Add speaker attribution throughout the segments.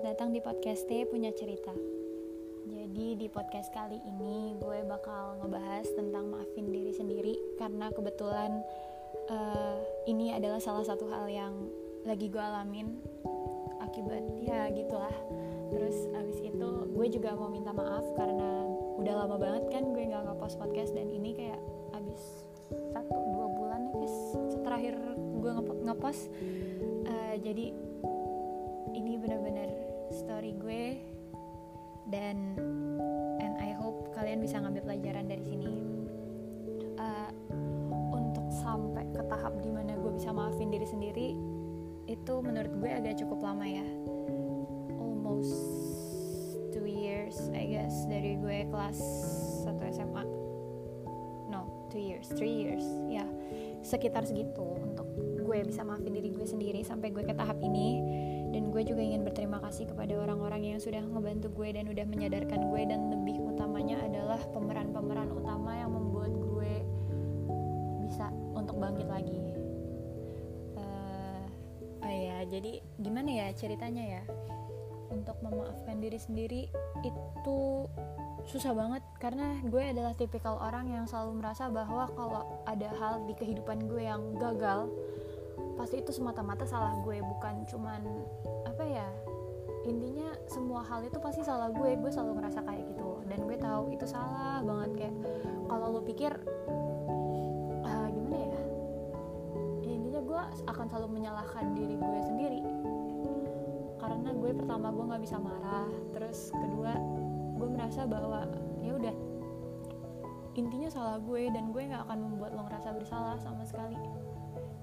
Speaker 1: selamat datang di podcast T punya cerita. Jadi di podcast kali ini gue bakal ngebahas tentang maafin diri sendiri karena kebetulan uh, ini adalah salah satu hal yang lagi gue alamin akibat ya gitulah. Terus abis itu gue juga mau minta maaf karena udah lama banget kan gue nggak ngepost podcast dan ini kayak abis satu dua bulan nih guys terakhir gue ngepost uh, jadi ini benar-benar story gue dan and I hope kalian bisa ngambil pelajaran dari sini. Uh, untuk sampai ke tahap di mana gue bisa maafin diri sendiri itu menurut gue agak cukup lama ya. Almost two years I guess dari gue kelas 1 SMA no two years three years ya. Sekitar segitu untuk gue bisa maafin diri gue sendiri sampai gue ke tahap ini dan gue juga ingin berterima kasih kepada orang-orang yang sudah ngebantu gue dan udah menyadarkan gue. Dan lebih utamanya adalah pemeran-pemeran utama yang membuat gue bisa untuk bangkit lagi. Uh, oh ya jadi gimana ya ceritanya ya? Untuk memaafkan diri sendiri itu susah banget. Karena gue adalah tipikal orang yang selalu merasa bahwa kalau ada hal di kehidupan gue yang gagal pasti itu semata-mata salah gue bukan cuman apa ya intinya semua hal itu pasti salah gue. Gue selalu ngerasa kayak gitu. Dan gue tahu itu salah banget kayak kalau lo pikir uh, gimana ya? ya intinya gue akan selalu menyalahkan diri gue sendiri. Karena gue pertama gue nggak bisa marah. Terus kedua gue merasa bahwa ya udah intinya salah gue dan gue nggak akan membuat lo ngerasa bersalah sama sekali.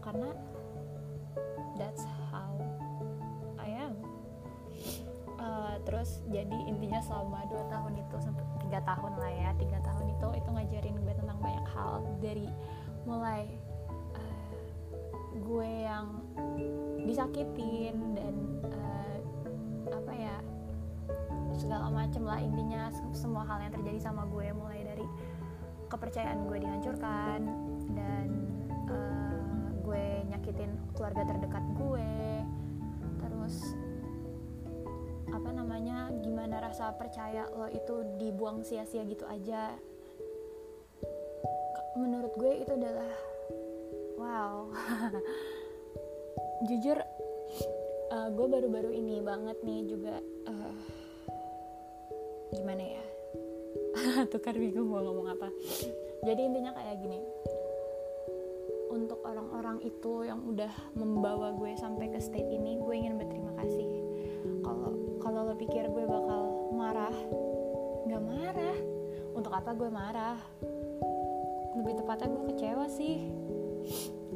Speaker 1: Karena that's how I am. Uh, terus jadi intinya selama dua tahun itu sampai tiga tahun lah ya tiga tahun itu itu ngajarin gue tentang banyak hal. Dari mulai uh, gue yang disakitin dan uh, apa ya segala macem lah intinya semua hal yang terjadi sama gue. Mulai dari kepercayaan gue dihancurkan dan uh, gue nyakitin keluarga terdekat gue. Terus apa namanya gimana rasa percaya lo itu dibuang sia-sia gitu aja. Menurut gue itu adalah wow. Jujur uh, gue baru-baru ini banget nih juga uh, gimana ya? Tukar bingung mau ngomong apa. Jadi intinya kayak gini untuk orang-orang itu yang udah membawa gue sampai ke state ini gue ingin berterima kasih. Kalau kalau lo pikir gue bakal marah nggak marah. Untuk apa gue marah? Lebih tepatnya gue kecewa sih.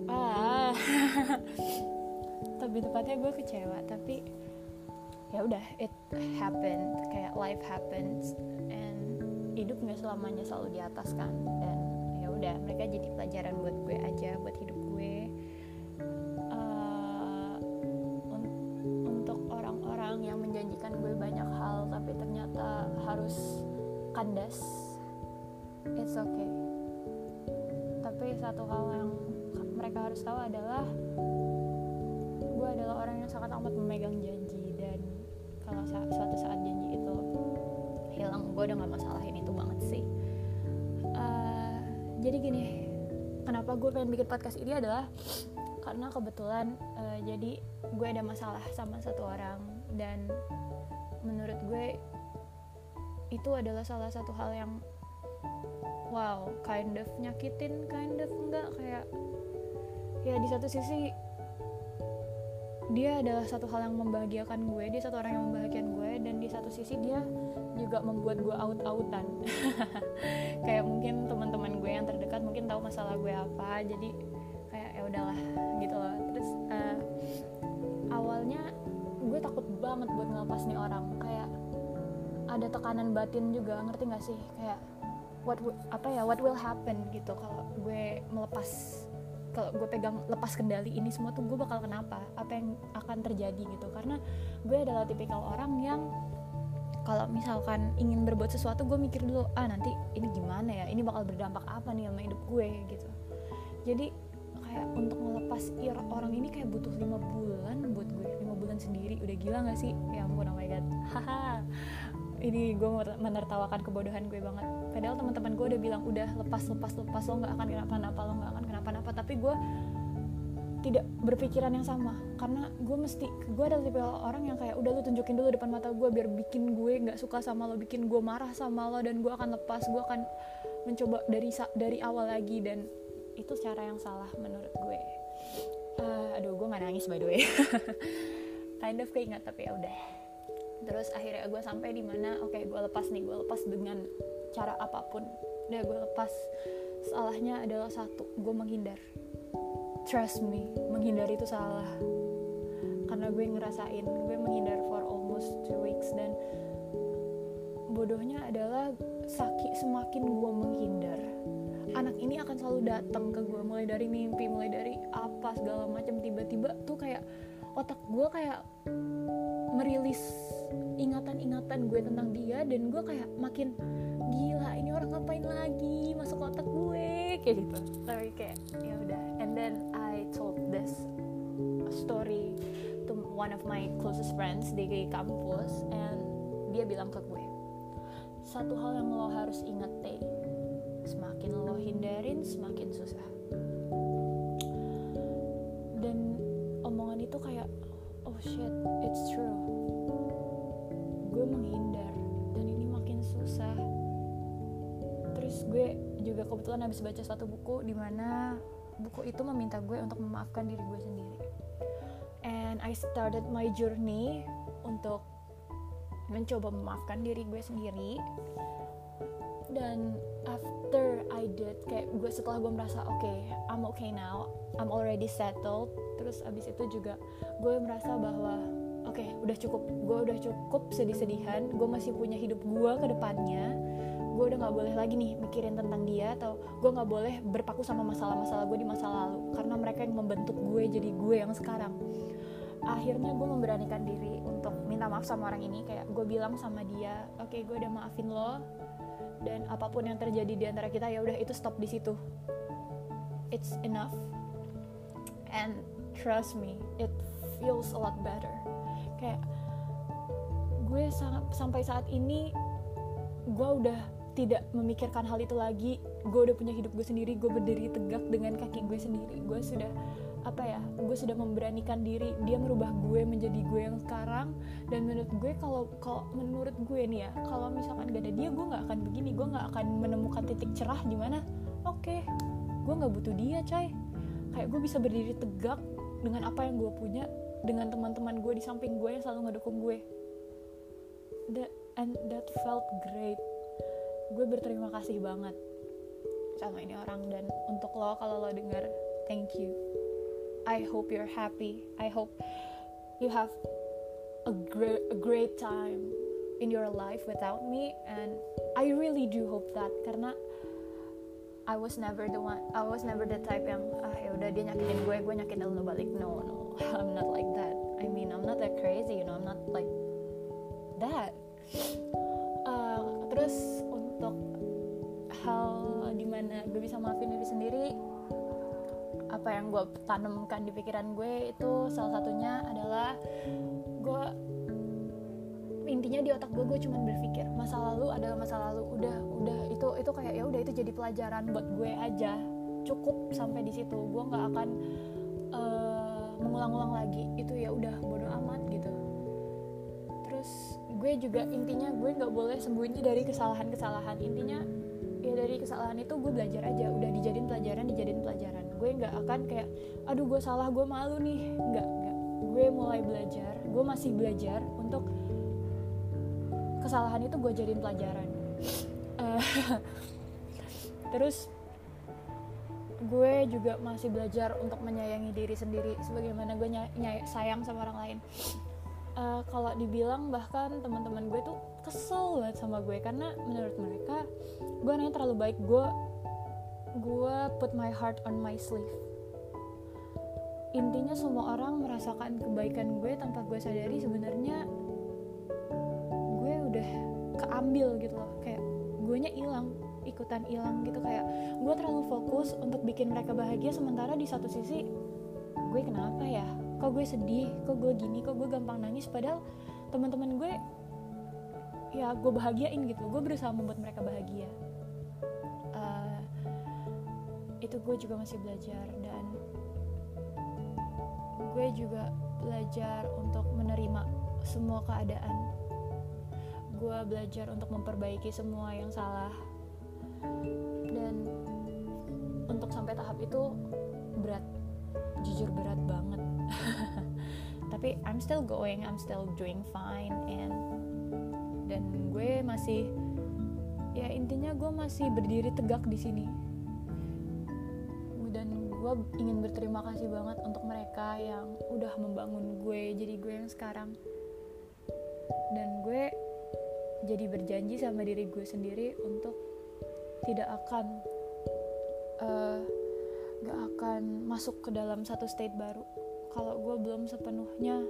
Speaker 1: Ah. Lebih tepatnya gue kecewa tapi ya udah it happened. Kayak life happens. And hidup nggak selamanya selalu di atas kan. Dan udah mereka jadi pelajaran buat gue aja buat hidup gue. Uh, un untuk orang-orang yang menjanjikan gue banyak hal tapi ternyata harus kandas it's okay. Tapi satu hal yang mereka harus tahu adalah gue adalah orang yang sangat amat memegang janji dan kalau suatu saat janji itu hilang gue udah gak masalahin itu banget sih. Uh, jadi gini kenapa gue pengen bikin podcast ini adalah karena kebetulan uh, jadi gue ada masalah sama satu orang dan menurut gue itu adalah salah satu hal yang wow kind of nyakitin kind of enggak kayak ya di satu sisi dia adalah satu hal yang membahagiakan gue dia satu orang yang membahagiakan gue dan di satu sisi dia juga membuat gue out-outan. Kayak mungkin teman-teman masalah gue apa jadi kayak ya udahlah gitu loh. Terus uh, awalnya gue takut banget buat ngelepas nih orang. Kayak ada tekanan batin juga ngerti gak sih? Kayak what apa ya what will happen gitu kalau gue melepas kalau gue pegang lepas kendali ini semua tuh gue bakal kenapa? Apa yang akan terjadi gitu? Karena gue adalah tipikal orang yang kalau misalkan ingin berbuat sesuatu gue mikir dulu ah nanti ini gimana ya? Ini bakal berdampak apa nih sama hidup gue? Gitu. Jadi kayak untuk ngelepas ir orang ini kayak butuh lima bulan buat gue. Lima bulan sendiri. Udah gila gak sih? Ya ampun oh my god. Haha. Ini gue menertawakan kebodohan gue banget. Padahal teman-teman gue udah bilang udah lepas lepas lepas. Lo nggak akan kenapa-napa lo nggak akan kenapa-napa. Tapi gue tidak berpikiran yang sama. Karena gue mesti gue adalah tipe orang yang kayak udah lu tunjukin dulu depan mata gue biar bikin gue nggak suka sama lo bikin gue marah sama lo dan gue akan lepas gue akan mencoba dari dari awal lagi. Dan itu cara yang salah menurut gue. Uh, aduh gue nggak nangis by the way. Kind of keinget tapi ya udah. Terus akhirnya gue sampai di mana oke okay, gue lepas nih gue lepas dengan cara apa pun. Udah gue lepas. Salahnya adalah satu gue menghindar trust me menghindar itu salah. Karena gue ngerasain gue menghindar for almost two weeks dan bodohnya adalah sakit semakin gue menghindar anak ini akan selalu datang ke gue mulai dari mimpi mulai dari apa segala macam tiba-tiba tuh kayak otak gue kayak merilis ingatan-ingatan gue tentang dia dan gue kayak makin gila ini orang ngapain lagi masuk otak gue? Kayak gitu. Tapi kayak ya udah and then I told this story to one of my closest friends di kampus and dia bilang ke gue satu hal yang lo harus ingat teh. Semakin lo hindarin semakin susah. Dan omongan itu kayak oh shit it's true. Gue menghindar dan ini makin susah. Terus gue juga kebetulan habis baca satu buku di mana buku itu meminta gue untuk memaafkan diri gue sendiri. And I started my journey untuk mencoba memaafkan diri gue sendiri. Dan after I did kayak gue setelah gue merasa oke okay, I'm okay now. I'm already settled. Terus abis itu juga gue merasa bahwa oke okay, udah cukup. Gue udah cukup sedih-sedihan. Gue masih punya hidup gue ke depannya gue udah nggak boleh lagi nih mikirin tentang dia atau gue nggak boleh berpaku sama masalah-masalah gue di masa lalu karena mereka yang membentuk gue jadi gue yang sekarang. Akhirnya gue memberanikan diri untuk minta maaf sama orang ini kayak gue bilang sama dia oke okay, gue udah maafin lo dan apa pun yang terjadi di antara kita ya udah itu stop di situ. It's enough. And trust me it feels a lot better. Kayak gue sampai saat ini gue udah tidak memikirkan hal itu lagi. Gue udah punya hidup gue sendiri gue berdiri tegak dengan kaki gue sendiri. Gue sudah apa ya gue sudah memberanikan diri. Dia merubah gue menjadi gue yang sekarang. Dan menurut gue kalau kalau menurut gue nih ya kalau misalkan gak ada dia gue nggak akan begini. Gue nggak akan menemukan titik cerah di mana. Oke okay, gue nggak butuh dia coy. Kayak gue bisa berdiri tegak dengan apa yang gue punya dengan teman-teman gue di samping gue yang selalu ngedukung gue that and that felt great gue berterima kasih banget sama ini orang dan untuk lo kalau lo dengar thank you. I hope you're happy. I hope you have a great a great time in your life without me and I really do hope that karena I was never the one I was never the type yang ah ya udah dia nyakitin gue gue nyakitin lo balik. No no I'm not like that. I mean I'm not that crazy you know I'm not like that. Uh, terus untuk hal di mana gue bisa maafin diri sendiri apa yang gue tanamkan di pikiran gue itu salah satunya adalah gue intinya di otak gue gue cuma berpikir masa lalu adalah masa lalu udah udah itu itu kayak ya udah itu jadi pelajaran buat gue aja cukup sampai di situ gue nggak akan uh, mengulang-ulang lagi itu ya udah bodo amat gitu gue juga intinya gue nggak boleh sembunyi dari kesalahan-kesalahan. Intinya ya dari kesalahan itu gue belajar aja. Udah dijadiin pelajaran dijadiin pelajaran. Gue nggak akan kayak aduh gue salah gue malu nih. Nggak nggak. Gue mulai belajar gue masih belajar untuk kesalahan itu gue jadiin pelajaran. Uh, terus gue juga masih belajar untuk menyayangi diri sendiri sebagaimana gue ny sayang sama orang lain uh, kalau dibilang bahkan teman-teman gue tuh kesel banget sama gue karena menurut mereka gue nanya terlalu baik. Gue gue put my heart on my sleeve. Intinya semua orang merasakan kebaikan gue tanpa gue sadari sebenarnya gue udah keambil gitu loh. Kayak gue nya hilang ikutan hilang gitu. Kayak gue terlalu fokus untuk bikin mereka bahagia sementara di satu sisi gue kenapa ya kok gue sedih? Kok gue gini? Kok gue gampang nangis? Padahal teman-teman gue ya gue bahagiain gitu. Gue berusaha membuat mereka bahagia. Uh, itu gue juga masih belajar. Dan gue juga belajar untuk menerima semua keadaan. Gue belajar untuk memperbaiki semua yang salah. Dan untuk sampai tahap itu berat. Jujur berat banget tapi I'm still going I'm still doing fine and dan gue masih ya intinya gue masih berdiri tegak di sini. Dan gue ingin berterima kasih banget untuk mereka yang udah membangun gue jadi gue yang sekarang. Dan gue jadi berjanji sama diri gue sendiri untuk tidak akan uh, gak akan masuk ke dalam satu state baru kalau gue belum sepenuhnya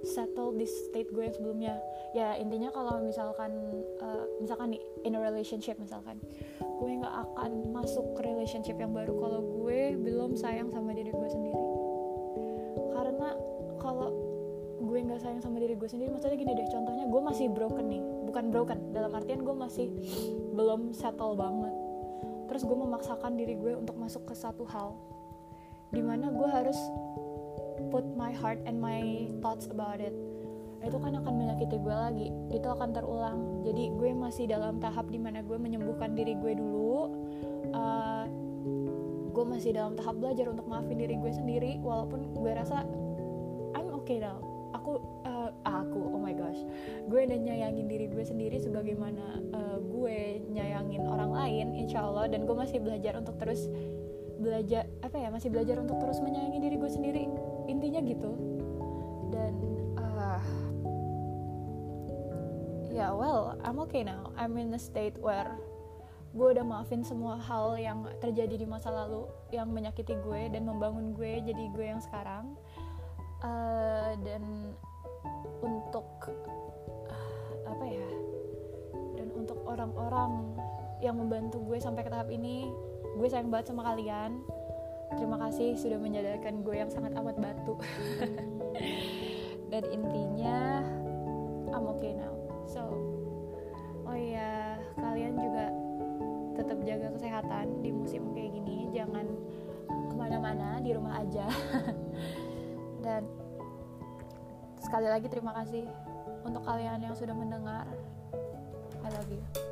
Speaker 1: settle di state gue yang sebelumnya. Ya intinya kalau misalkan uh, misalkan nih in a relationship misalkan gue nggak akan masuk ke relationship yang baru kalau gue belum sayang sama diri gue sendiri. Karena kalau gue nggak sayang sama diri gue sendiri maksudnya gini deh contohnya gue masih broken nih bukan broken dalam artian gue masih belum settle banget. Terus gue memaksakan diri gue untuk masuk ke satu hal di mana gue harus put my heart and my thoughts about it. Itu kan akan menyakiti gue lagi. Itu akan terulang. Jadi gue masih dalam tahap di mana gue menyembuhkan diri gue dulu. Uh, gue masih dalam tahap belajar untuk maafin diri gue sendiri walaupun gue rasa I'm okay now. Aku uh, aku oh my gosh. Gue udah nyayangin diri gue sendiri sebagaimana uh, gue nyayangin orang lain insya Allah dan gue masih belajar untuk terus belajar apa ya masih belajar untuk terus menyayangi diri gue sendiri intinya gitu. Dan uh, ya yeah, well I'm okay now. I'm in a state where gue udah maafin semua hal yang terjadi di masa lalu yang menyakiti gue dan membangun gue jadi gue yang sekarang. Uh, dan untuk uh, apa ya dan untuk orang-orang yang membantu gue sampai ke tahap ini gue sayang banget sama kalian terima kasih sudah menyadarkan gue yang sangat amat batu. Dan intinya I'm okay now. So oh iya kalian juga tetap jaga kesehatan di musim kayak gini. Jangan ke mana-mana di rumah aja. Dan sekali lagi terima kasih untuk kalian yang sudah mendengar. I love you